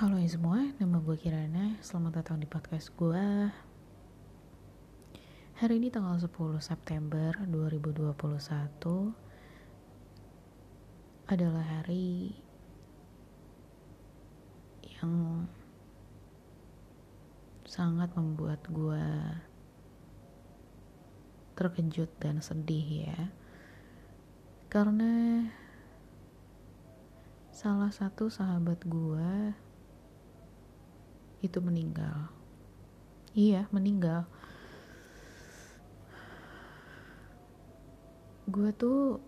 Halo ya semua, nama gue Kirana. Selamat datang di podcast gue. Hari ini tanggal 10 September 2021 adalah hari yang sangat membuat gue terkejut dan sedih ya. Karena salah satu sahabat gue itu meninggal. Iya meninggal. Gue tuh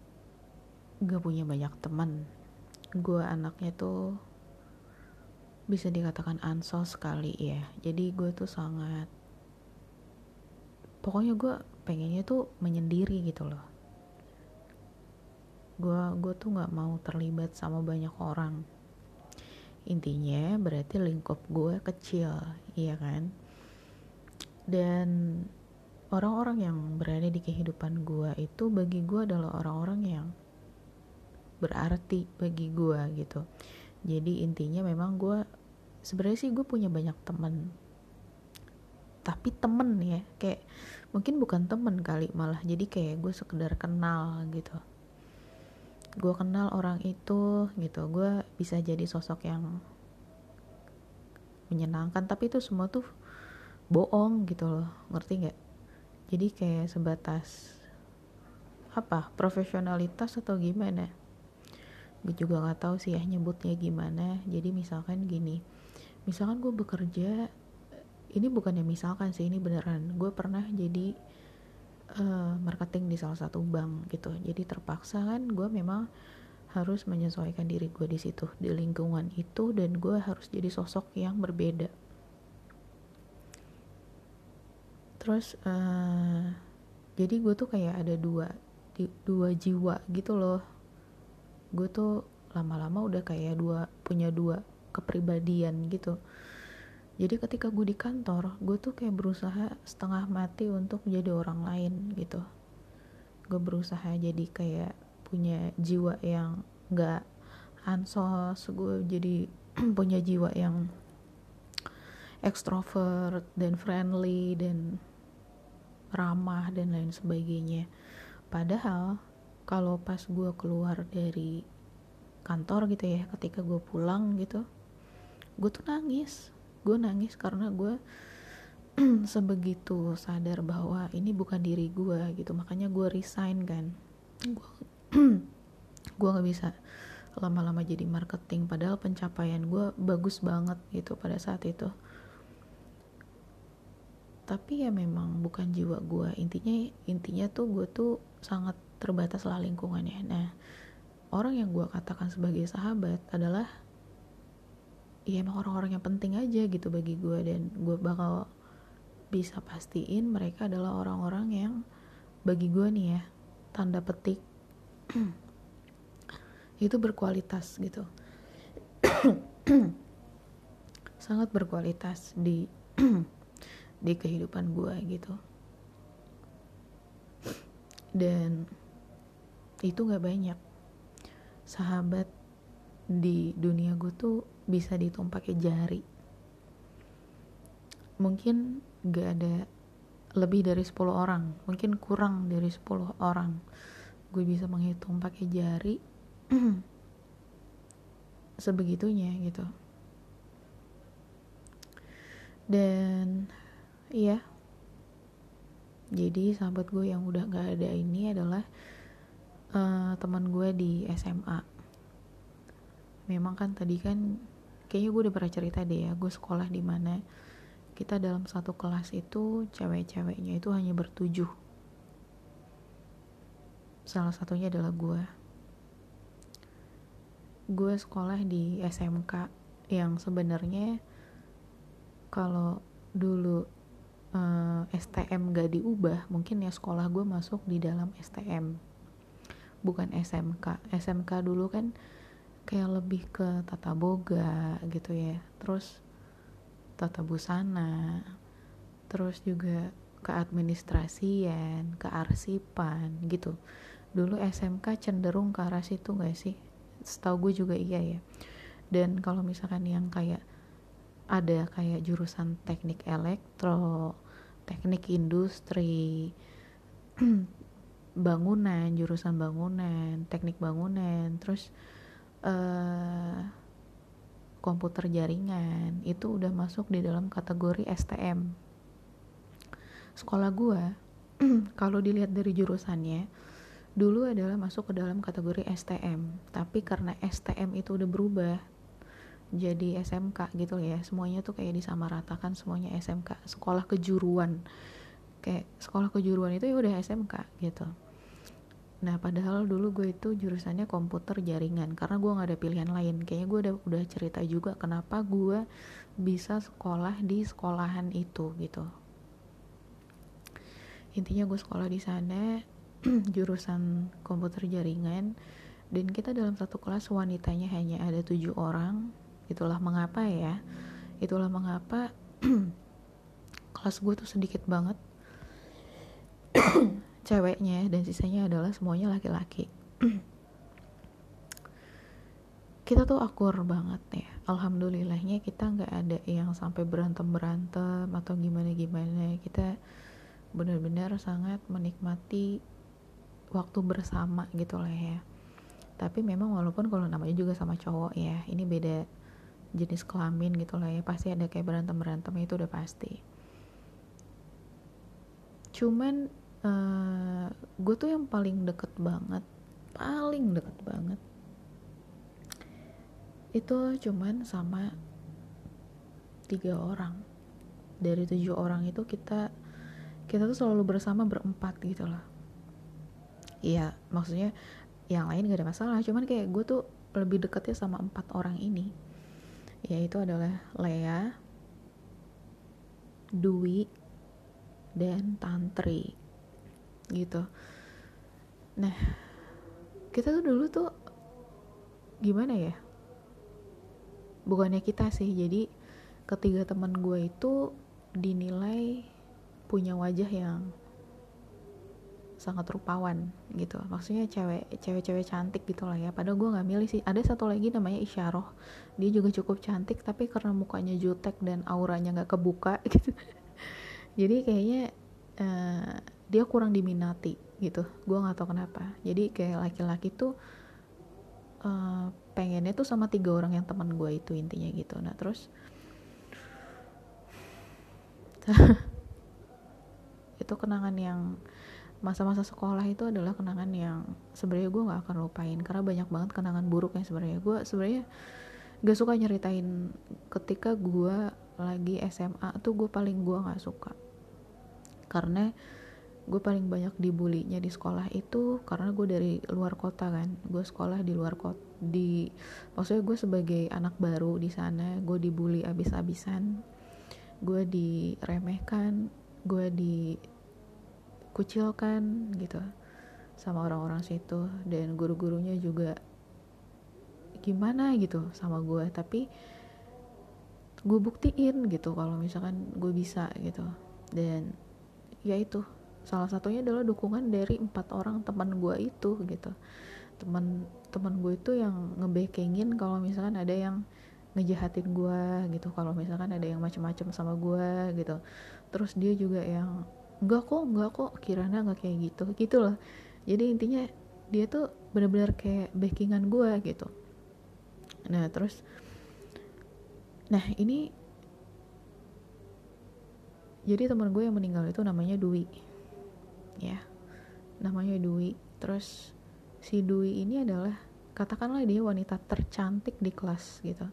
gak punya banyak teman. Gue anaknya tuh bisa dikatakan ansos sekali ya. Jadi gue tuh sangat pokoknya gue pengennya tuh menyendiri gitu loh. Gue gue tuh nggak mau terlibat sama banyak orang intinya berarti lingkup gue kecil iya kan? Dan orang-orang yang berada di kehidupan gue itu bagi gue adalah orang-orang yang berarti bagi gue gitu. Jadi intinya memang gue sebenarnya sih gue punya banyak temen. Tapi temen ya kayak mungkin bukan temen kali malah jadi kayak gue sekedar kenal gitu gue kenal orang itu gitu. Gue bisa jadi sosok yang menyenangkan tapi itu semua tuh bohong gitu loh. Ngerti nggak? Jadi kayak sebatas apa? Profesionalitas atau gimana? Gue juga nggak tahu sih ya nyebutnya gimana. Jadi misalkan gini misalkan gue bekerja ini bukan yang misalkan sih ini beneran. Gue pernah jadi uh, marketing di salah satu bank gitu. Jadi terpaksa kan gue memang harus menyesuaikan diri gue di situ di lingkungan itu dan gue harus jadi sosok yang berbeda. Terus uh, jadi gue tuh kayak ada dua dua jiwa gitu loh. Gue tuh lama-lama udah kayak dua punya dua kepribadian gitu jadi ketika gue di kantor gue tuh kayak berusaha setengah mati untuk menjadi orang lain gitu. Gue berusaha jadi kayak punya jiwa yang gak ansos gue jadi punya jiwa yang ekstrovert dan friendly dan ramah dan lain sebagainya. Padahal kalau pas gue keluar dari kantor gitu ya ketika gue pulang gitu gue tuh nangis gue nangis karena gue sebegitu sadar bahwa ini bukan diri gue gitu. Makanya gue resign kan. Gue gue nggak bisa lama-lama jadi marketing. Padahal pencapaian gue bagus banget gitu pada saat itu. Tapi ya memang bukan jiwa gue intinya intinya tuh gue tuh sangat terbatas lah lingkungannya. Nah orang yang gue katakan sebagai sahabat adalah ya emang orang-orang yang penting aja gitu bagi gue dan gue bakal bisa pastiin mereka adalah orang-orang yang bagi gue nih ya tanda petik itu berkualitas gitu. Sangat berkualitas di di kehidupan gue gitu. Dan itu nggak banyak. Sahabat di dunia gue tuh bisa dihitung pakai jari. Mungkin gak ada lebih dari 10 orang mungkin kurang dari 10 orang gue bisa menghitung pakai jari sebegitunya gitu. Dan iya. Jadi sahabat gue yang udah gak ada ini adalah uh, teman gue di SMA memang kan tadi kan kayaknya gue udah pernah cerita deh ya gue sekolah di mana kita dalam satu kelas itu cewek-ceweknya itu hanya bertujuh. Salah satunya adalah gue. Gue sekolah di SMK yang sebenarnya kalau dulu eh, STM gak diubah mungkin ya sekolah gue masuk di dalam STM bukan SMK SMK dulu kan kayak lebih ke tata boga gitu ya. Terus tata busana terus juga ke administrasian ke arsipan gitu. Dulu SMK cenderung ke arah situ gak sih? Setahu gue juga iya ya. Dan kalau misalkan yang kayak ada kayak jurusan teknik elektro teknik industri bangunan jurusan bangunan teknik bangunan terus uh, komputer jaringan itu udah masuk di dalam kategori STM sekolah gue kalau dilihat dari jurusannya dulu adalah masuk ke dalam kategori STM tapi karena STM itu udah berubah jadi SMK gitu ya semuanya tuh kayak disamaratakan semuanya SMK sekolah kejuruan. Kayak sekolah kejuruan itu ya udah SMK gitu Nah padahal dulu gue itu jurusannya komputer jaringan karena gue nggak ada pilihan lain. Kayaknya gue udah udah cerita juga kenapa gue bisa sekolah di sekolahan itu gitu. Intinya gue sekolah di sana jurusan komputer jaringan dan kita dalam satu kelas wanitanya hanya ada tujuh orang. Itulah mengapa ya. Itulah mengapa kelas gue tuh sedikit banget ceweknya dan sisanya adalah semuanya laki-laki. Kita tuh akur banget ya. Alhamdulillahnya kita nggak ada yang sampai berantem berantem atau gimana gimana kita benar-benar sangat menikmati waktu bersama gitu lah ya. Tapi memang walaupun kalau namanya juga sama cowok ya ini beda jenis kelamin gitu lah ya. Pasti ada kayak berantem berantem itu udah pasti. Cuman uh, eh, gue tuh yang paling deket banget paling deket banget itu cuman sama tiga orang. Dari tujuh orang itu kita kita tuh selalu bersama berempat gitu loh. Iya maksudnya yang lain gak ada masalah cuman kayak gue tuh lebih deketnya sama empat orang ini. Yaitu adalah Lea Dwi dan Tantri gitu. Nah kita tuh dulu tuh gimana ya? Bukannya kita sih jadi ketiga teman gue itu dinilai punya wajah yang sangat rupawan gitu. Maksudnya cewek cewek-cewek cantik gitu lah ya. Padahal gue nggak milih sih. Ada satu lagi namanya Isyaroh dia juga cukup cantik tapi karena mukanya jutek dan auranya nggak kebuka gitu. Jadi kayaknya uh, dia kurang diminati gitu. Gue nggak tahu kenapa. Jadi kayak laki-laki tuh uh, pengennya tuh sama tiga orang yang teman gue itu intinya gitu. Nah terus itu kenangan yang masa-masa sekolah itu adalah kenangan yang sebenarnya gue nggak akan lupain. Karena banyak banget kenangan buruk yang sebenarnya. Gue sebenarnya gak suka nyeritain ketika gue lagi SMA tuh gue paling gue nggak suka. Karena gue paling banyak dibulinya di sekolah itu karena gue dari luar kota kan. Gue sekolah di luar kota di maksudnya gue sebagai anak baru di sana gue dibully abis-abisan gue diremehkan gue dikucilkan gitu sama orang-orang situ. Dan guru-gurunya juga gimana gitu sama gue tapi gue buktiin gitu kalau misalkan gue bisa gitu. Dan ya itu salah satunya adalah dukungan dari empat orang teman gue itu gitu. Teman teman gue itu yang ngebekengin kalau misalkan ada yang ngejahatin gue gitu. Kalau misalkan ada yang macem-macem sama gue gitu. Terus dia juga yang enggak kok enggak kok kirana nggak kayak gitu gitu loh. Jadi intinya dia tuh bener-bener kayak backingan gue gitu. Nah terus nah ini jadi teman gue yang meninggal itu namanya Dwi ya namanya Dwi. Terus si Dwi ini adalah katakanlah dia wanita tercantik di kelas gitu.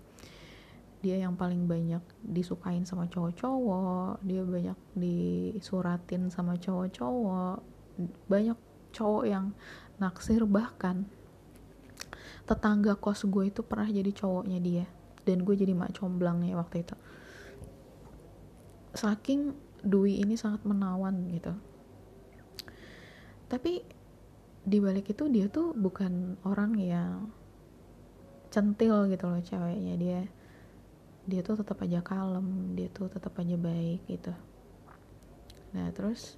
Dia yang paling banyak disukain sama cowok-cowok dia banyak disuratin sama cowok-cowok banyak cowok yang naksir bahkan tetangga kos gue itu pernah jadi cowoknya dia dan gue jadi mak comblangnya waktu itu. Saking Dwi ini sangat menawan gitu tapi di balik itu dia tuh bukan orang yang centil gitu loh ceweknya. Dia dia tuh tetap aja kalem dia tuh tetap aja baik gitu. Nah terus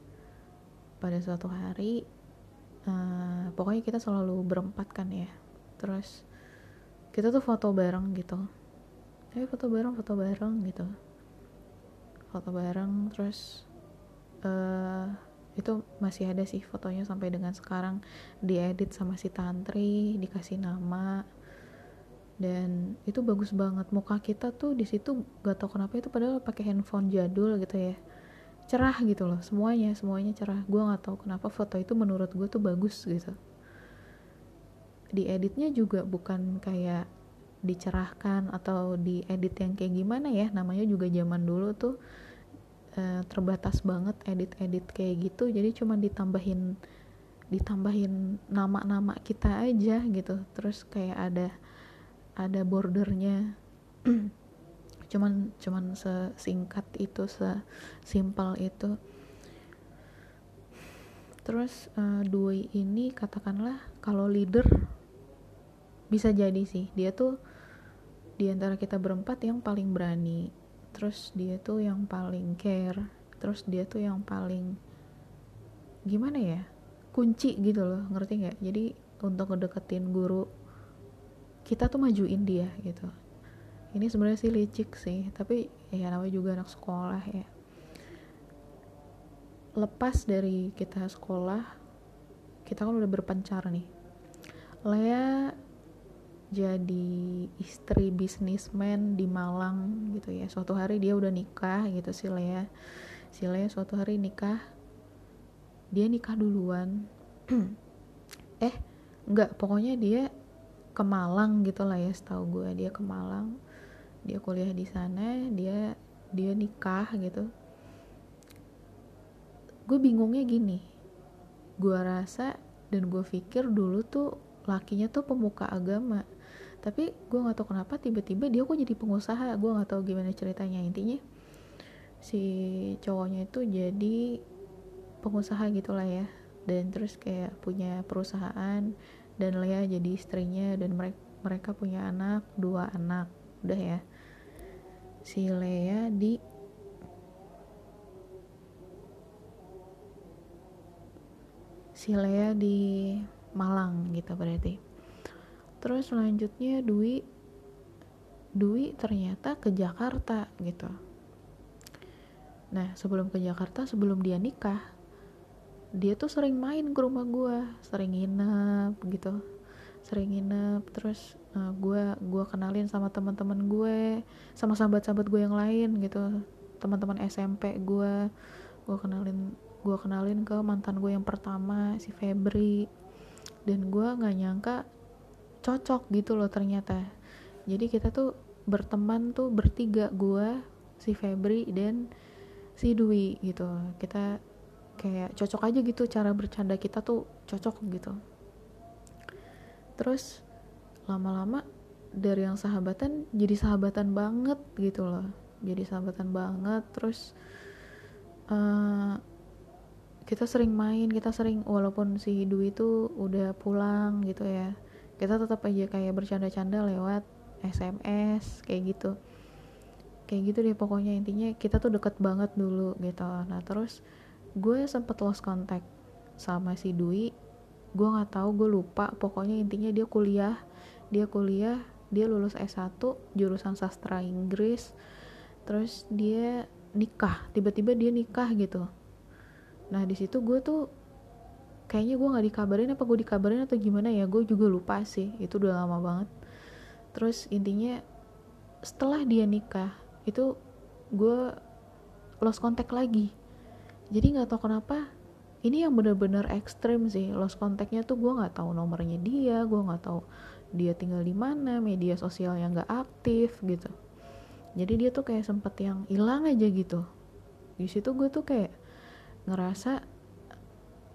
pada suatu hari uh, pokoknya kita selalu berempat kan ya. Terus kita tuh foto bareng gitu. Ayo foto bareng foto bareng gitu. Foto bareng terus uh, itu masih ada sih fotonya sampai dengan sekarang. Diedit sama si tantri dikasih nama. Dan itu bagus banget. Muka kita tuh di situ gak tau kenapa itu padahal pakai handphone jadul gitu ya. Cerah gitu loh semuanya semuanya cerah. Gue nggak tahu kenapa foto itu menurut gue tuh bagus gitu. Di editnya juga bukan kayak dicerahkan atau diedit yang kayak gimana ya. Namanya juga zaman dulu tuh uh, terbatas banget edit-edit kayak gitu. Jadi cuma ditambahin ditambahin nama-nama kita aja gitu. Terus kayak ada ada bordernya. Cuman cuman sesingkat itu sesimpel itu. Terus uh, Dwi ini katakanlah kalau leader bisa jadi sih. Dia tuh di antara kita berempat yang paling berani terus dia tuh yang paling care terus dia tuh yang paling gimana ya kunci gitu loh ngerti nggak? Jadi untuk ngedeketin guru kita tuh majuin dia gitu. Ini sebenarnya sih licik sih tapi ya namanya juga anak sekolah ya. Lepas dari kita sekolah kita kan udah berpencar nih. Lea jadi istri bisnismen di Malang gitu ya. Suatu hari dia udah nikah gitu si Lea. Si Lea suatu hari nikah. Dia nikah duluan. Eh enggak pokoknya dia ke Malang gitu lah ya setahu gue. Dia ke Malang dia kuliah di sana dia dia nikah gitu. Gue bingungnya gini gue rasa dan gue pikir dulu tuh lakinya tuh pemuka agama tapi gue nggak tahu kenapa tiba-tiba dia kok jadi pengusaha. Gue nggak tahu gimana ceritanya. Intinya si cowoknya itu jadi pengusaha gitulah ya. Dan terus kayak punya perusahaan dan Lea jadi istrinya. Dan mereka mereka punya anak dua anak. Udah ya. Si Lea di si Lea di Malang gitu berarti terus selanjutnya Dwi Dwi ternyata ke Jakarta gitu. Nah sebelum ke Jakarta sebelum dia nikah dia tuh sering main ke rumah gue sering nginep gitu. Sering nginep terus uh, eh, gue gue kenalin sama teman-teman gue sama sahabat-sahabat gue yang lain gitu. Teman-teman SMP gue gue kenalin gue kenalin ke mantan gue yang pertama si Febri. Dan gue nggak nyangka cocok gitu loh ternyata. Jadi kita tuh berteman tuh bertiga gue si Febri dan si Dwi gitu. Kita kayak cocok aja gitu cara bercanda kita tuh cocok gitu. Terus lama-lama dari yang sahabatan jadi sahabatan banget gitu loh. Jadi sahabatan banget terus uh, kita sering main kita sering walaupun si Dwi itu udah pulang gitu ya kita tetap aja kayak bercanda-canda lewat SMS kayak gitu. Kayak gitu deh pokoknya intinya kita tuh deket banget dulu gitu. Nah terus gue sempet lost contact sama si Dwi. Gue nggak tahu gue lupa. Pokoknya intinya dia kuliah dia kuliah dia lulus S1 jurusan sastra Inggris. Terus dia nikah tiba-tiba dia nikah gitu. Nah di situ gue tuh kayaknya gue nggak dikabarin apa gue dikabarin atau gimana ya gue juga lupa sih itu udah lama banget. Terus intinya setelah dia nikah itu gue lost contact lagi. Jadi nggak tahu kenapa ini yang bener-bener ekstrim sih lost kontaknya tuh gue nggak tahu nomornya dia gue nggak tahu dia tinggal di mana media sosialnya nggak aktif gitu. Jadi dia tuh kayak sempet yang hilang aja gitu. Di situ gue tuh kayak ngerasa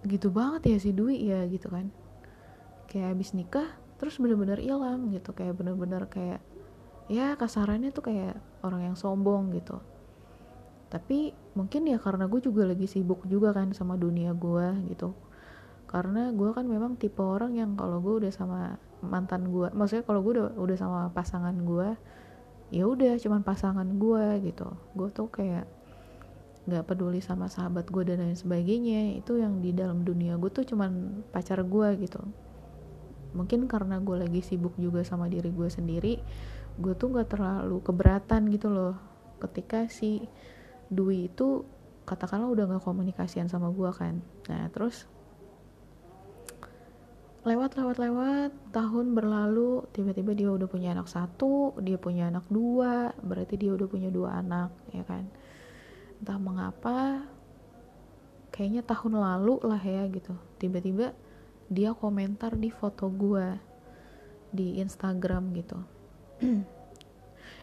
gitu banget ya si Dwi ya gitu kan. Kayak abis nikah terus bener-bener hilang gitu. Kayak bener-bener kayak ya kasarannya tuh kayak orang yang sombong gitu. Tapi mungkin ya karena gue juga lagi sibuk juga kan sama dunia gue gitu. Karena gue kan memang tipe orang yang kalau gue udah sama mantan gue maksudnya kalau gue udah udah sama pasangan gue ya udah cuman pasangan gue gitu. Gue tuh kayak nggak peduli sama sahabat gue dan lain sebagainya itu yang di dalam dunia gue tuh cuman pacar gue gitu. Mungkin karena gue lagi sibuk juga sama diri gue sendiri gue tuh nggak terlalu keberatan gitu loh. Ketika si Dwi itu katakanlah udah nggak komunikasian sama gue kan. Nah terus lewat lewat lewat tahun berlalu tiba-tiba dia udah punya anak satu dia punya anak dua berarti dia udah punya dua anak ya kan entah mengapa kayaknya tahun lalu lah ya gitu. Tiba-tiba dia komentar di foto gue di Instagram gitu.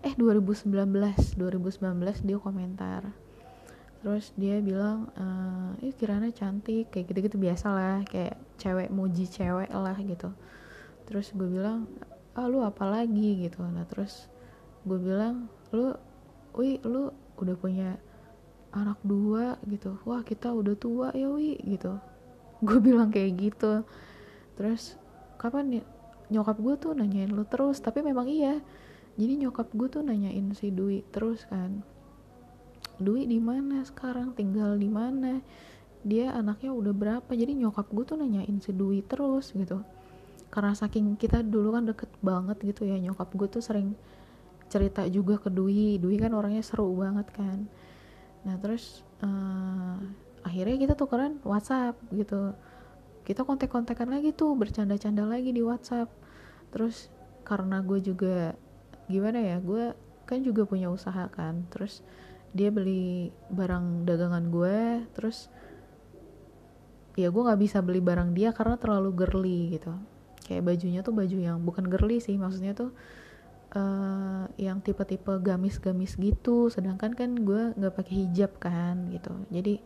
Eh 2019 2019 dia komentar. Terus dia bilang eh Kirana cantik kayak gitu-gitu biasa lah kayak cewek muji cewek lah gitu. Terus gue bilang ah lu apa lagi? gitu. Nah terus gue bilang lu wih lu udah punya anak dua gitu. Wah kita udah tua ya wi gitu. Gue bilang kayak gitu. Terus kapan ya? Nyokap gue tuh nanyain lu terus tapi memang iya. Jadi nyokap gue tuh nanyain si Dwi terus kan. Dwi di mana sekarang? Tinggal di mana? Dia anaknya udah berapa? Jadi nyokap gue tuh nanyain si Dwi terus gitu. Karena saking kita dulu kan deket banget gitu ya nyokap gue tuh sering cerita juga ke Dwi. Dwi kan orangnya seru banget kan nah terus uh, akhirnya kita tukeran WhatsApp gitu. Kita kontek-kontekan lagi tuh bercanda-canda lagi di WhatsApp. Terus karena gue juga gimana ya gue kan juga punya usaha kan. Terus dia beli barang dagangan gue. Terus ya gue nggak bisa beli barang dia karena terlalu girly gitu. Kayak bajunya tuh baju yang bukan girly sih maksudnya tuh uh, yang tipe-tipe gamis-gamis gitu. Sedangkan kan gue nggak pakai hijab kan gitu. Jadi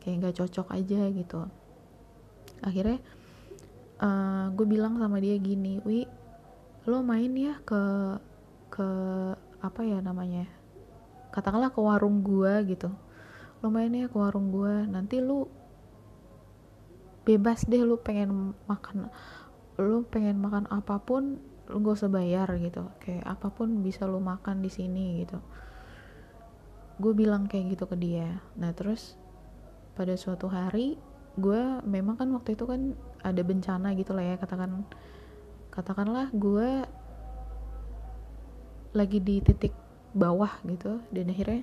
kayak nggak cocok aja gitu. Akhirnya uh, gue bilang sama dia gini wi lo main ya ke ke apa ya namanya katakanlah ke warung gue gitu. Lo main ya ke warung gue nanti lu bebas deh lu pengen makan lu pengen makan apa pun lu gak usah bayar gitu. Kayak apa pun bisa lu makan di sini gitu. Gue bilang kayak gitu ke dia. Nah terus pada suatu hari gue memang kan waktu itu kan ada bencana gitu lah ya katakan katakanlah gue lagi di titik bawah gitu dan akhirnya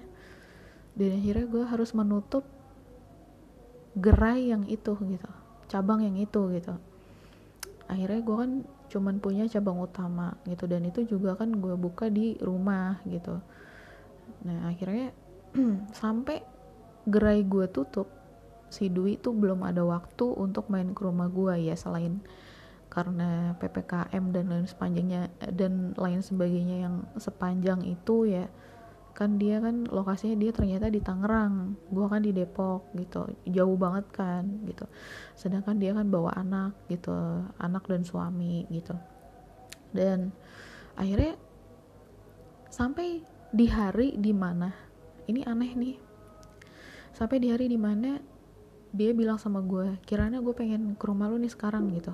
dan akhirnya gue harus menutup gerai yang itu gitu cabang yang itu gitu. Akhirnya gue kan cuman punya cabang utama gitu. Dan itu juga kan gue buka di rumah gitu. Nah akhirnya sampai gerai gue tutup si Dwi tuh belum ada waktu untuk main ke rumah gue ya selain karena ppkm dan lain sepanjangnya dan lain sebagainya yang sepanjang itu ya kan dia kan lokasinya dia ternyata di Tangerang gue kan di Depok gitu jauh banget kan gitu. Sedangkan dia kan bawa anak gitu anak dan suami gitu. Dan akhirnya sampai di hari di mana ini aneh nih sampai di hari di mana dia bilang sama gue kiranya gue pengen ke rumah lu nih sekarang gitu.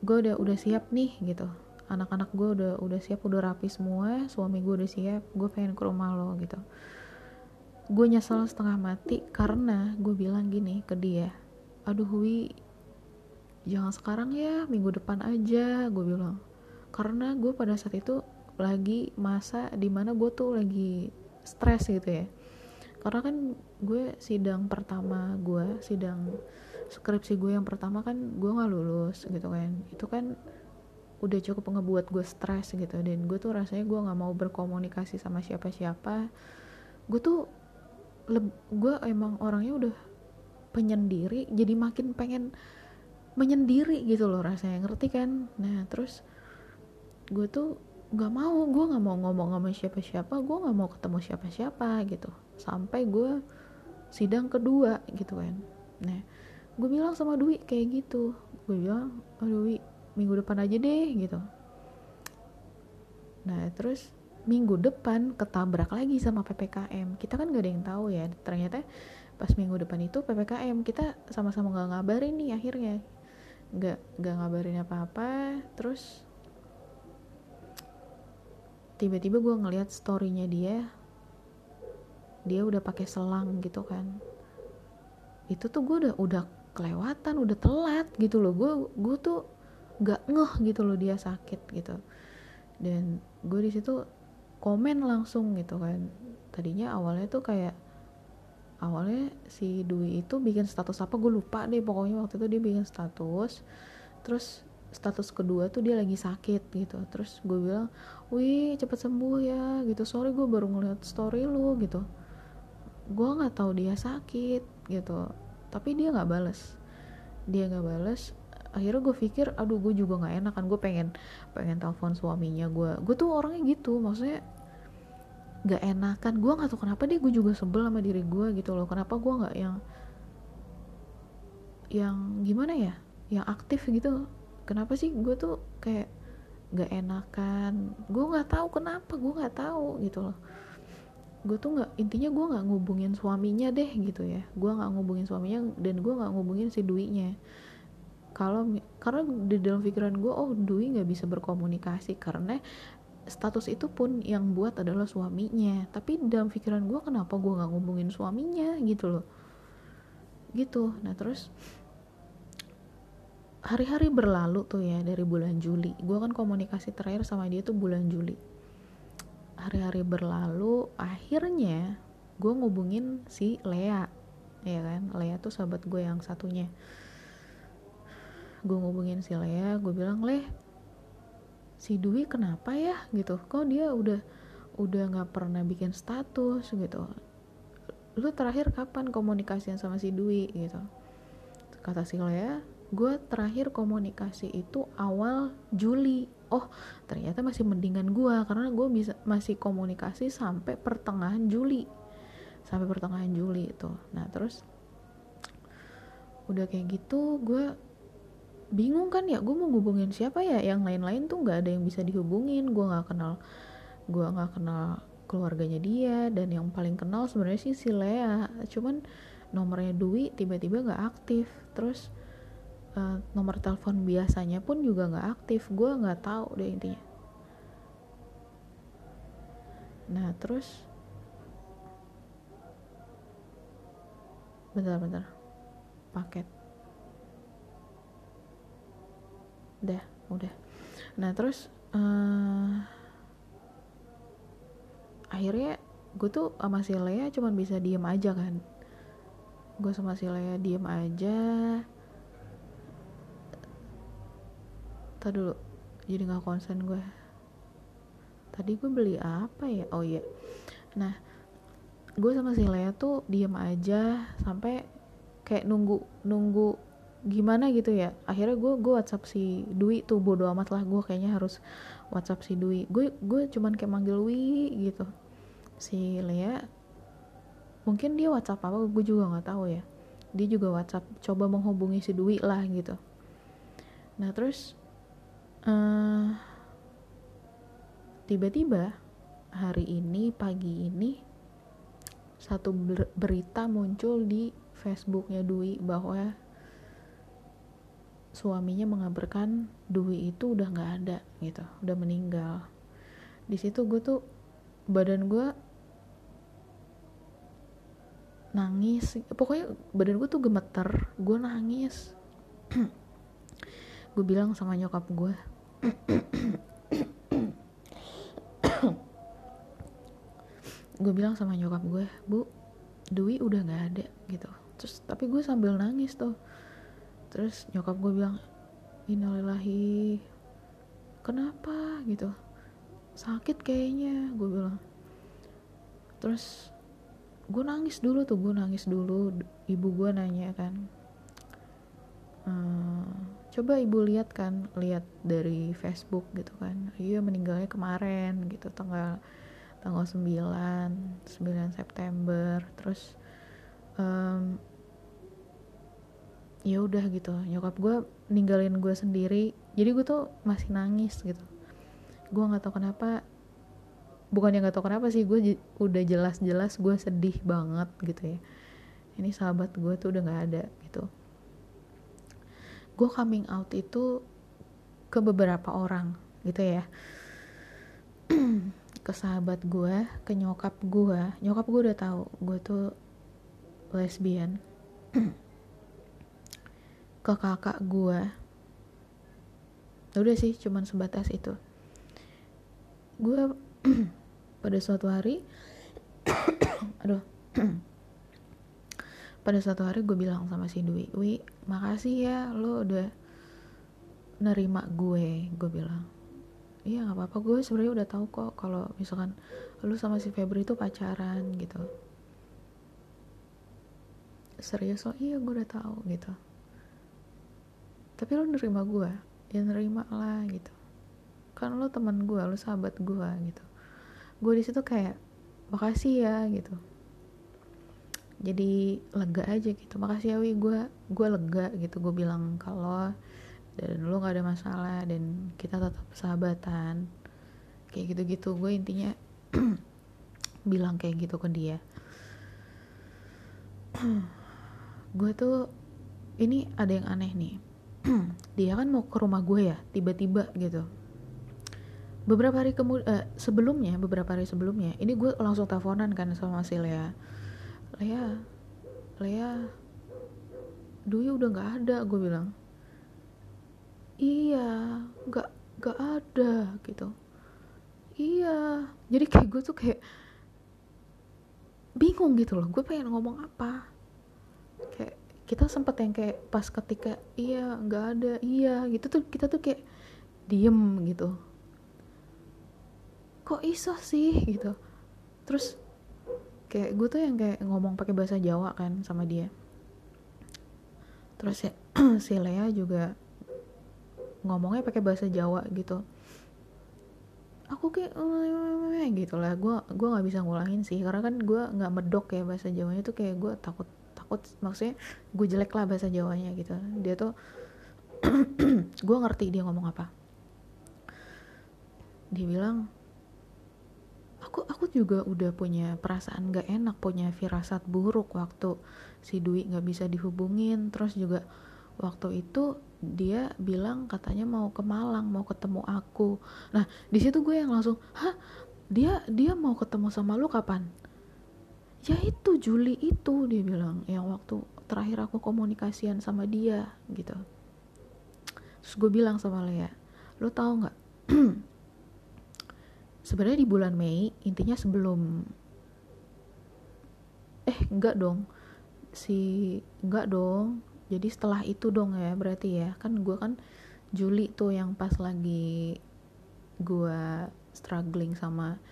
Gue udah udah siap nih gitu anak-anak gue udah udah siap udah rapi semua suami gue udah siap gue pengen ke rumah lo gitu. Gue nyesel setengah mati karena gue bilang gini ke dia aduh Wi jangan sekarang ya minggu depan aja gue bilang. Karena gue pada saat itu lagi masa di mana gue tuh lagi stres gitu ya. Karena kan gue sidang pertama gue sidang skripsi gue yang pertama kan gue nggak lulus gitu kan. Itu kan udah cukup ngebuat gue stres gitu. Dan gue tuh rasanya gue nggak mau berkomunikasi sama siapa-siapa. Gue tuh gue emang orangnya udah penyendiri jadi makin pengen menyendiri gitu loh rasanya. Ngerti kan? Nah terus gue tuh nggak mau gue nggak mau ngomong sama siapa-siapa gue nggak mau ketemu siapa-siapa gitu. Sampai gue sidang kedua gitu kan. Nah gue bilang sama Dwi kayak gitu. Gue bilang oh Dwi minggu depan aja deh gitu. Nah terus minggu depan ketabrak lagi sama ppkm kita kan gak ada yang tahu ya ternyata pas minggu depan itu ppkm kita sama-sama nggak ngabarin nih akhirnya. Nggak nggak ngabarin apa-apa terus tiba-tiba gue ngeliat storynya dia dia udah pakai selang gitu kan. Itu tuh gue udah udah kelewatan udah telat gitu loh. Gue gue tuh nggak ngeh gitu loh dia sakit gitu. Dan gue di situ komen langsung gitu kan. Tadinya awalnya tuh kayak awalnya si Dwi itu bikin status apa gue lupa deh. Pokoknya waktu itu dia bikin status. Terus status kedua tuh dia lagi sakit gitu. Terus gue bilang wih cepet sembuh ya gitu. Sorry gue baru ngeliat story lu gitu. Gue nggak tahu dia sakit gitu. Tapi dia nggak bales. Dia nggak bales akhirnya gue pikir aduh gue juga nggak enak kan gue pengen pengen telepon suaminya. Gue gue tuh orangnya gitu maksudnya gak enakan gue nggak tahu kenapa deh gue juga sebel sama diri gue gitu loh. Kenapa gue nggak yang yang gimana ya yang aktif gitu? Kenapa sih gue tuh kayak gak enakan gue nggak tahu kenapa gue nggak tahu gitu loh. Gue tuh nggak intinya gue nggak ngubungin suaminya deh gitu ya. Gue nggak ngubungin suaminya dan gue nggak ngubungin si duinya kalau karena di dalam pikiran gue oh Dwi nggak bisa berkomunikasi karena status itu pun yang buat adalah suaminya. Tapi dalam pikiran gue kenapa gue nggak ngubungin suaminya gitu loh. Gitu. Nah terus hari-hari berlalu tuh ya dari bulan Juli. Gue kan komunikasi terakhir sama dia tuh bulan Juli. Hari-hari berlalu akhirnya gue ngubungin si Lea. Ya kan? Lea tuh sahabat gue yang satunya gue ngubungin si Lea gue bilang Leh si Dwi kenapa ya? Gitu. Kok dia udah udah nggak pernah bikin status gitu. Lu terakhir kapan komunikasi sama si Dwi? Gitu. Kata si Lea gue terakhir komunikasi itu awal Juli. Oh ternyata masih mendingan gue karena gue bisa masih komunikasi sampai pertengahan Juli. Sampai pertengahan Juli itu. Nah terus udah kayak gitu gue bingung kan ya gue mau hubungin siapa ya? Yang lain-lain tuh nggak ada yang bisa dihubungin. Gue nggak kenal gue nggak kenal keluarganya dia. Dan yang paling kenal sebenarnya sih si Lea. Cuman nomornya Dwi tiba-tiba nggak aktif. Terus uh, nomor telepon biasanya pun juga nggak aktif. Gue nggak tahu deh intinya. Nah terus bentar-bentar paket udah udah. Nah terus uh, akhirnya gue tuh sama si Lea cuman bisa diem aja kan. Gue sama si Lea diem aja. Tadi dulu jadi nggak konsen gue tadi gue beli apa ya? Oh iya. Nah gue sama si Lea tuh diem aja sampai kayak nunggu nunggu gimana gitu ya. Akhirnya gue gue WhatsApp si Dwi tuh bodo amat lah gue kayaknya harus WhatsApp si Dwi. Gue gue cuman kayak manggil Wi gitu. Si Lea mungkin dia WhatsApp apa gue juga nggak tahu ya. Dia juga WhatsApp coba menghubungi si Dwi lah gitu. Nah terus uh, tiba-tiba hari ini pagi ini satu berita muncul di Facebooknya Dwi bahwa suaminya mengabarkan Dwi itu udah nggak ada gitu udah meninggal. Di situ gue tuh badan gue nangis. Pokoknya badan gue tuh gemeter gue nangis. Gue bilang sama nyokap gue gue bilang sama nyokap gue bu Dwi udah nggak ada gitu. Terus tapi gue sambil nangis tuh terus nyokap gue bilang innalillahi kenapa? Gitu. Sakit kayaknya gue bilang. Terus gue nangis dulu tuh gue nangis dulu. Ibu gue nanya kan ehm, coba ibu lihat kan lihat dari Facebook gitu kan. Iya meninggalnya kemarin gitu tanggal tanggal 9 9 September. Terus ya udah gitu nyokap gue ninggalin gue sendiri jadi gue tuh masih nangis gitu. Gue nggak tahu kenapa bukan yang nggak tahu kenapa sih gue udah jelas-jelas gue sedih banget gitu ya. Ini sahabat gue tuh udah nggak ada gitu. Gue coming out itu ke beberapa orang gitu ya. Ke sahabat gue ke nyokap gue nyokap gue udah tahu gue tuh lesbian ke kakak gue udah sih cuman sebatas itu. Gue pada suatu hari aduh pada suatu hari gue bilang sama si Dwi Wi makasih ya lo udah nerima gue gue bilang. Iya nggak apa-apa gue sebenarnya udah tahu kok kalau misalkan lu sama si Febri itu pacaran gitu. Serius lo iya gue udah tahu gitu tapi lo nerima gue ya nerima lah gitu. Kan lo teman gue lo sahabat gue gitu. Gue di situ kayak makasih ya gitu. Jadi lega aja gitu. Makasih ya wi. Gue gue lega gitu. Gue bilang kalau dan lo nggak ada masalah dan kita tetap sahabatan. Kayak gitu-gitu. Gue intinya bilang kayak gitu ke dia. Gue tuh ini ada yang aneh nih dia kan mau ke rumah gue ya tiba-tiba gitu. Beberapa hari kemudian uh, sebelumnya beberapa hari sebelumnya ini gue langsung teleponan kan sama si Lea. Lea Lea Dwi udah nggak ada gue bilang. Iya nggak nggak ada gitu. Iya. Jadi kayak gue tuh kayak bingung gitu loh gue pengen ngomong apa. Kayak kita sempet yang kayak pas ketika iya nggak ada. Iya gitu tuh kita tuh kayak diem gitu. Kok iso sih? gitu. Terus kayak gue tuh yang kayak ngomong pakai bahasa Jawa kan sama dia. Terus ya, si Lea juga ngomongnya pakai bahasa Jawa gitu. Aku kayak gitu lah. Gue gue nggak bisa ngulangin sih. Karena kan gue nggak medok ya bahasa Jawanya tuh kayak gue takut takut maksudnya gue jelek lah bahasa Jawanya gitu. Dia tuh gue ngerti dia ngomong apa. Dia bilang aku aku juga udah punya perasaan gak enak punya firasat buruk waktu si Dwi nggak bisa dihubungin. Terus juga waktu itu dia bilang katanya mau ke Malang mau ketemu aku. Nah di situ gue yang langsung hah? Dia dia mau ketemu sama lu kapan Juli itu dia bilang yang waktu terakhir aku komunikasian sama dia gitu. Terus gue bilang sama Lea lu tahu nggak? Sebenarnya di bulan Mei intinya sebelum eh enggak dong. Si enggak dong. Jadi setelah itu dong ya berarti ya. Kan gue kan Juli tuh yang pas lagi gue struggling sama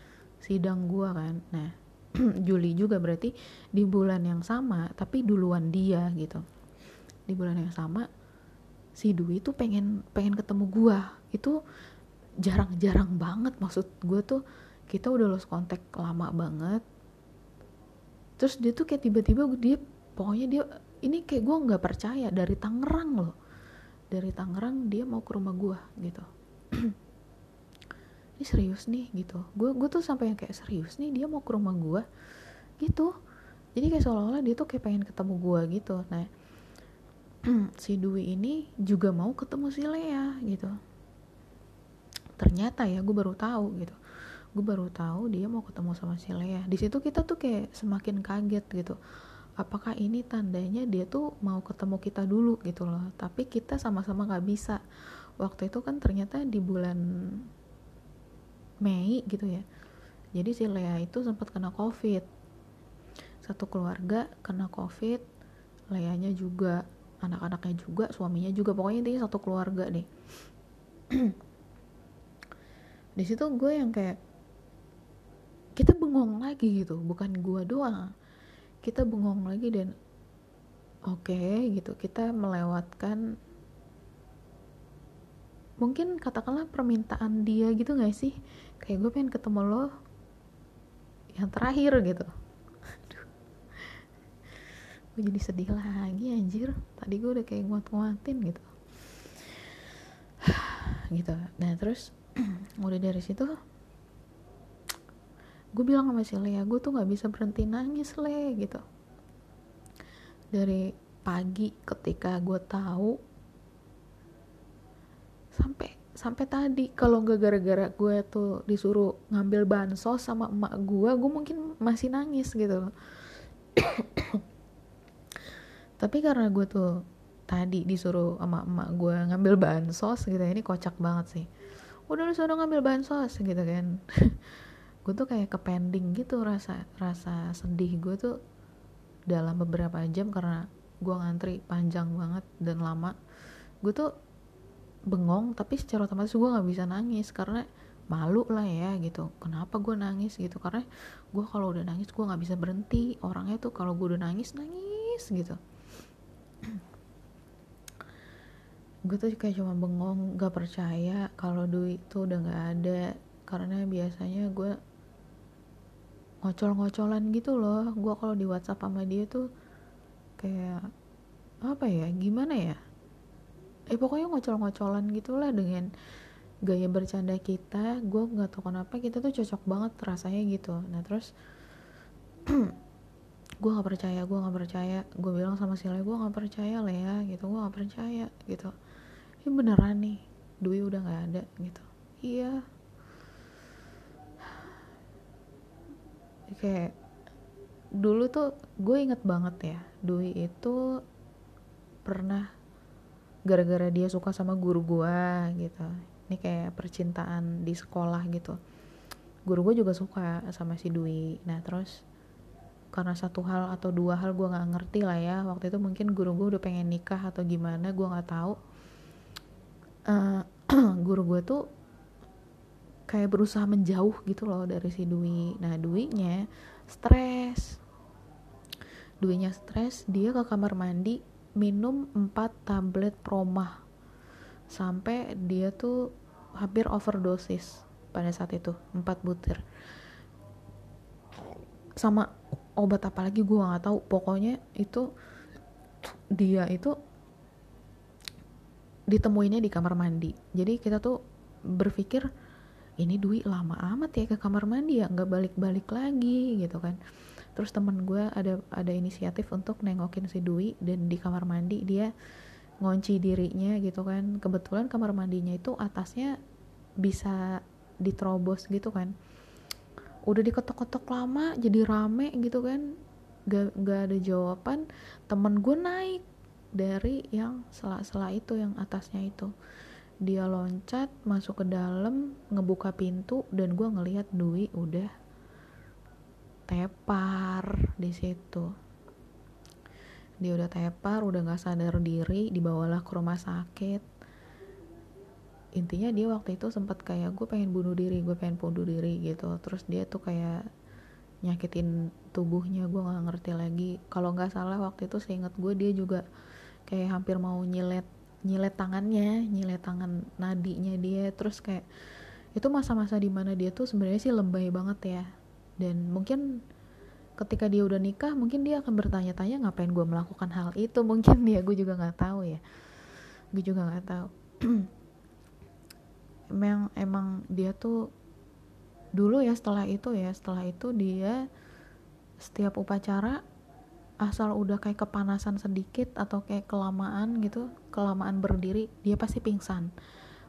sidang gue kan. Nah Juli juga berarti di bulan yang sama tapi duluan dia gitu. Di bulan yang sama si Dwi tuh pengen pengen ketemu gue itu jarang-jarang banget maksud gue tuh. Kita udah lost kontak lama banget. Terus dia tuh kayak tiba-tiba dia pokoknya dia ini kayak gue nggak percaya dari Tangerang loh. Dari Tangerang dia mau ke rumah gue gitu ini serius nih gitu. Gue gue tuh sampai yang kayak serius nih dia mau ke rumah gue gitu. Jadi kayak seolah-olah dia tuh kayak pengen ketemu gue gitu. Nah si Dwi ini juga mau ketemu si Lea gitu. Ternyata ya gue baru tahu gitu. Gue baru tahu dia mau ketemu sama si Lea. Di situ kita tuh kayak semakin kaget gitu. Apakah ini tandanya dia tuh mau ketemu kita dulu gitu loh. Tapi kita sama-sama nggak bisa. Waktu itu kan ternyata di bulan Mei gitu ya. Jadi si Lea itu sempat kena covid. Satu keluarga kena covid Leanya juga anak-anaknya juga suaminya juga. Pokoknya intinya satu keluarga deh di situ gue yang kayak kita bengong lagi gitu. Bukan gue doang. Kita bengong lagi dan oke okay, gitu. Kita melewatkan mungkin katakanlah permintaan dia gitu gak sih? Kayak gue pengen ketemu lo yang terakhir gitu. Gue jadi sedih lagi anjir. Tadi gue udah kayak nguat-nguatin gitu. Gitu. Nah terus udah dari situ gue bilang sama si Lea gue tuh nggak bisa berhenti nangis le gitu. Dari pagi ketika gue tahu sampai sampai tadi. Kalau nggak gara-gara gue tuh disuruh ngambil bansos sama emak gue gue mungkin masih nangis gitu tapi karena gue tuh tadi disuruh sama emak gue ngambil bansos gitu ya ini kocak banget sih. Udah lu suruh ngambil bansos gitu kan. Gue tuh kayak ke pending gitu rasa rasa sedih gue tuh dalam beberapa jam karena gue ngantri panjang banget dan lama. Gue tuh bengong tapi secara otomatis gue nggak bisa nangis karena malu lah ya gitu. Kenapa gue nangis gitu? Karena gue kalau udah nangis gue nggak bisa berhenti. Orangnya tuh kalau gue udah nangis nangis gitu. Gue tuh kayak cuma bengong gak percaya kalau duit tuh udah nggak ada. Karena biasanya gue ngocol-ngocolan gitu loh. Gue kalau di WhatsApp sama dia tuh kayak apa ya gimana ya eh pokoknya ngocol-ngocolan gitulah dengan gaya bercanda kita. Gue nggak tahu kenapa kita tuh cocok banget rasanya gitu. Nah terus gue nggak percaya gue nggak percaya. Gue bilang sama si Le gue nggak percaya ya gitu. Gue nggak percaya gitu. Ini beneran nih Dwi udah nggak ada gitu. Iya. Kayak dulu tuh gue inget banget ya Dwi itu pernah gara-gara dia suka sama guru gue gitu. Ini kayak percintaan di sekolah gitu. Guru gue juga suka sama si Dwi. Nah terus karena satu hal atau dua hal gue nggak ngerti lah ya waktu itu mungkin guru gue udah pengen nikah atau gimana gue nggak tahu. Uh, guru gue tuh kayak berusaha menjauh gitu loh dari si Dwi. Nah Dwi-nya stres. Dwi-nya stres dia ke kamar mandi minum 4 tablet promah. Sampai dia tuh hampir overdosis pada saat itu 4 butir. Sama obat apa lagi gue nggak tahu. Pokoknya itu dia itu ditemuinnya di kamar mandi. Jadi kita tuh berpikir ini Dwi lama amat ya ke kamar mandi ya nggak balik-balik lagi gitu kan terus temen gue ada ada inisiatif untuk nengokin si Dwi dan di kamar mandi dia ngunci dirinya gitu kan. Kebetulan kamar mandinya itu atasnya bisa diterobos gitu kan. Udah diketok-ketok lama jadi rame gitu kan. Gak, gak ada jawaban. Temen gue naik dari yang sela-sela itu yang atasnya itu. Dia loncat masuk ke dalam ngebuka pintu dan gue ngelihat Dwi udah tepar di situ. Dia udah tepar udah nggak sadar diri dibawalah ke rumah sakit. Intinya dia waktu itu sempat kayak gue pengen bunuh diri gue pengen bunuh diri gitu. Terus dia tuh kayak nyakitin tubuhnya gue nggak ngerti lagi. Kalau nggak salah waktu itu seingat gue dia juga kayak hampir mau nyilet nyilet tangannya nyilet tangan nadinya dia. Terus kayak itu masa-masa di mana dia tuh sebenarnya sih lebay banget ya dan mungkin ketika dia udah nikah mungkin dia akan bertanya-tanya ngapain gue melakukan hal itu? Mungkin dia gue juga nggak tahu ya. Gue juga nggak tahu. Emang emang dia tuh dulu ya setelah itu ya setelah itu dia setiap upacara asal udah kayak kepanasan sedikit atau kayak kelamaan gitu kelamaan berdiri dia pasti pingsan.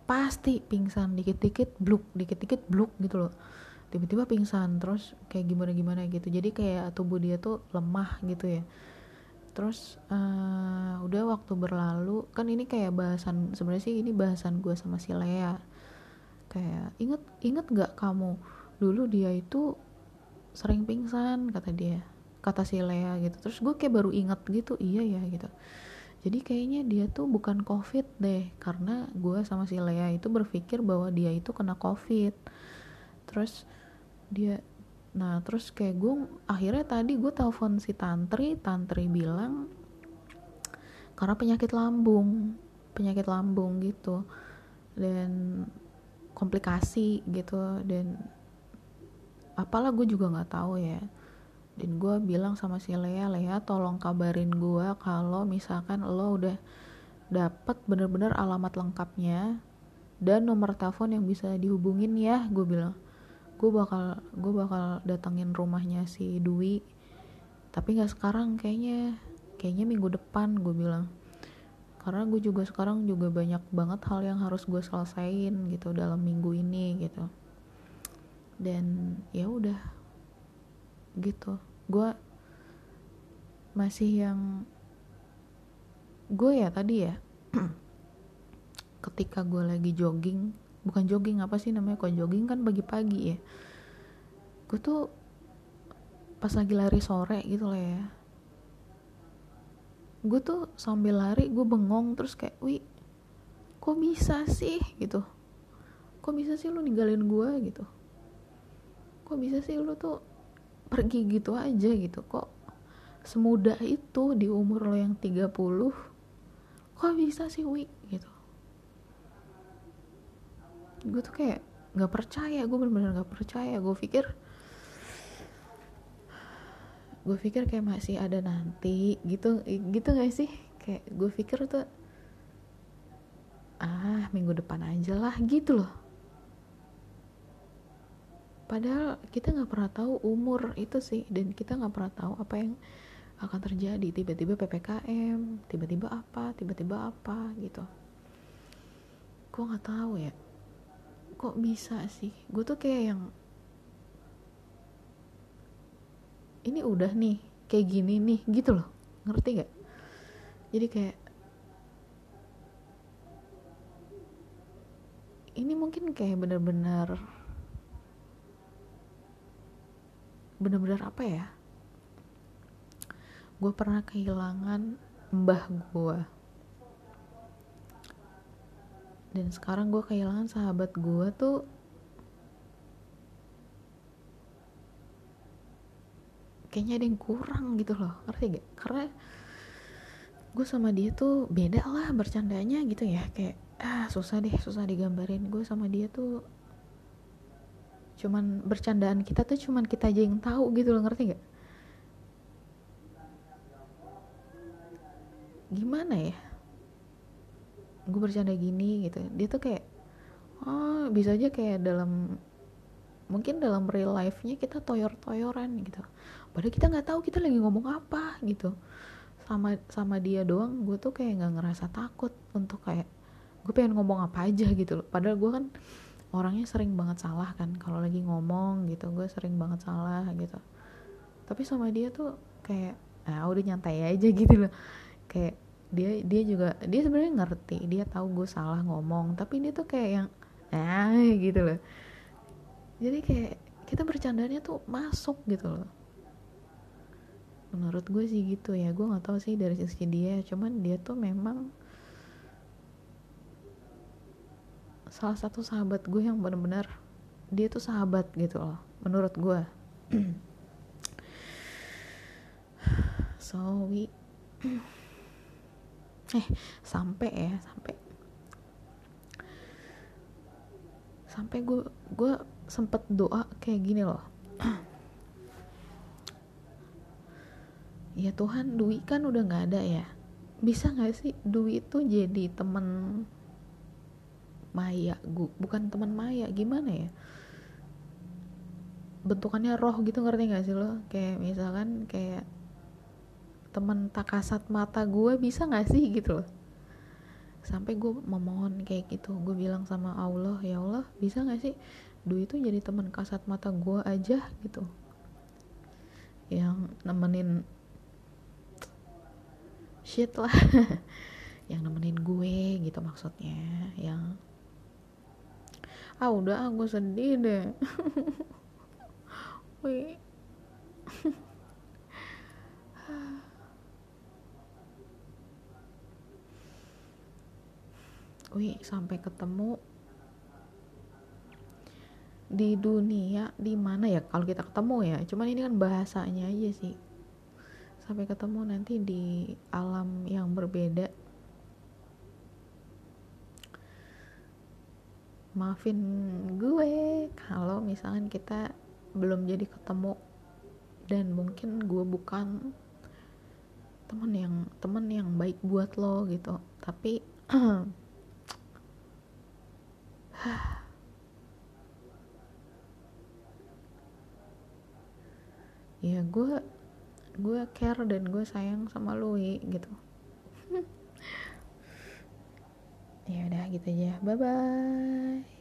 Pasti pingsan dikit-dikit bluk dikit-dikit bluk gitu loh tiba-tiba pingsan terus kayak gimana-gimana gitu. Jadi kayak tubuh dia tuh lemah gitu ya. Terus uh, udah waktu berlalu kan ini kayak bahasan sebenarnya sih ini bahasan gue sama si Lea. Kayak inget inget nggak kamu? Dulu dia itu sering pingsan kata dia kata si Lea gitu. Terus gue kayak baru inget gitu iya ya gitu. Jadi kayaknya dia tuh bukan covid deh karena gue sama si Lea itu berpikir bahwa dia itu kena covid. Terus dia nah terus kayak gue akhirnya tadi gue telepon si tantri tantri bilang karena penyakit lambung penyakit lambung gitu. Dan komplikasi gitu dan apalah gue juga nggak tahu ya. Dan gue bilang sama si Lea Lea tolong kabarin gue kalau misalkan lo udah dapet bener-bener alamat lengkapnya dan nomor telepon yang bisa dihubungin ya gue bilang gue bakal gue bakal datengin rumahnya si Dwi. Tapi nggak sekarang kayaknya. Kayaknya minggu depan gue bilang. Karena gue juga sekarang juga banyak banget hal yang harus gue selesain gitu dalam minggu ini gitu. Dan ya udah gitu. Gue masih yang gue ya tadi ya ketika gue lagi jogging bukan jogging apa sih namanya? Kok jogging kan pagi-pagi ya. Gue tuh pas lagi lari sore gitu lah ya. Gue tuh sambil lari gue bengong terus kayak wih kok bisa sih? Gitu. Kok bisa sih lu ninggalin gue gitu. Kok bisa sih lu tuh pergi gitu aja? Gitu. Kok semudah itu di umur lo yang 30 kok bisa sih Wi? Gitu gue tuh kayak nggak percaya gue bener-bener nggak percaya. Gue pikir gue pikir kayak masih ada nanti gitu gitu gak sih? Kayak gue pikir tuh ah minggu depan aja lah gitu loh. Padahal kita nggak pernah tahu umur itu sih dan kita nggak pernah tahu apa yang akan terjadi. Tiba-tiba ppkm tiba-tiba apa tiba-tiba apa gitu. Gue nggak tahu ya kok bisa sih? Gue tuh kayak yang ini udah nih kayak gini nih gitu loh. Ngerti gak jadi kayak ini mungkin kayak bener-bener bener-bener apa ya? Gue pernah kehilangan mbah gue dan sekarang gue kehilangan sahabat gue tuh kayaknya ada yang kurang gitu loh. Ngerti gak karena gue sama dia tuh beda lah bercandanya gitu ya. Kayak ah susah deh susah digambarin. Gue sama dia tuh cuman bercandaan kita tuh cuman kita aja yang tahu gitu loh ngerti gak gimana ya gue bercanda gini gitu. Dia tuh kayak oh bisa aja kayak dalam mungkin dalam real life-nya kita toyor-toyoran gitu. Padahal kita nggak tahu kita lagi ngomong apa gitu. Sama sama dia doang gue tuh kayak nggak ngerasa takut untuk kayak gue pengen ngomong apa aja gitu loh. Padahal gue kan orangnya sering banget salah kan kalau lagi ngomong gitu. Gue sering banget salah gitu. Tapi sama dia tuh kayak ah udah nyantai aja gitu loh. Kayak dia dia juga dia sebenarnya ngerti dia tahu gue salah ngomong tapi dia tuh kayak yang ah gitu loh. Jadi kayak kita bercandanya tuh masuk gitu loh. Menurut gue sih gitu ya gue nggak tahu sih dari sisi dia cuman dia tuh memang salah satu sahabat gue yang benar-benar dia tuh sahabat gitu loh menurut gue so we eh sampai ya sampai. Sampai gue gue sempet doa kayak gini loh. Ya Tuhan Dwi kan udah nggak ada ya. Bisa nggak sih Dwi itu jadi temen Maya? Gue bukan teman Maya gimana ya? Bentukannya roh gitu ngerti gak sih lo? Kayak misalkan kayak temen tak kasat mata gue bisa gak sih gitu loh. Sampai gue memohon kayak gitu gue bilang sama Allah ya Allah bisa gak sih Dwi itu jadi teman kasat mata gue aja gitu. Yang nemenin shit lah. Yang nemenin gue gitu maksudnya. Yang ah udah aku sedih deh. Wih wih sampai ketemu di dunia di mana ya? Kalau kita ketemu ya cuman ini kan bahasanya aja sih. Sampai ketemu nanti di alam yang berbeda. Maafin gue kalau misalkan kita belum jadi ketemu. Dan mungkin gue bukan temen yang temen yang baik buat lo gitu. Tapi ya gue gue care dan gue sayang sama Lui gitu. Ya udah gitu aja. Bye bye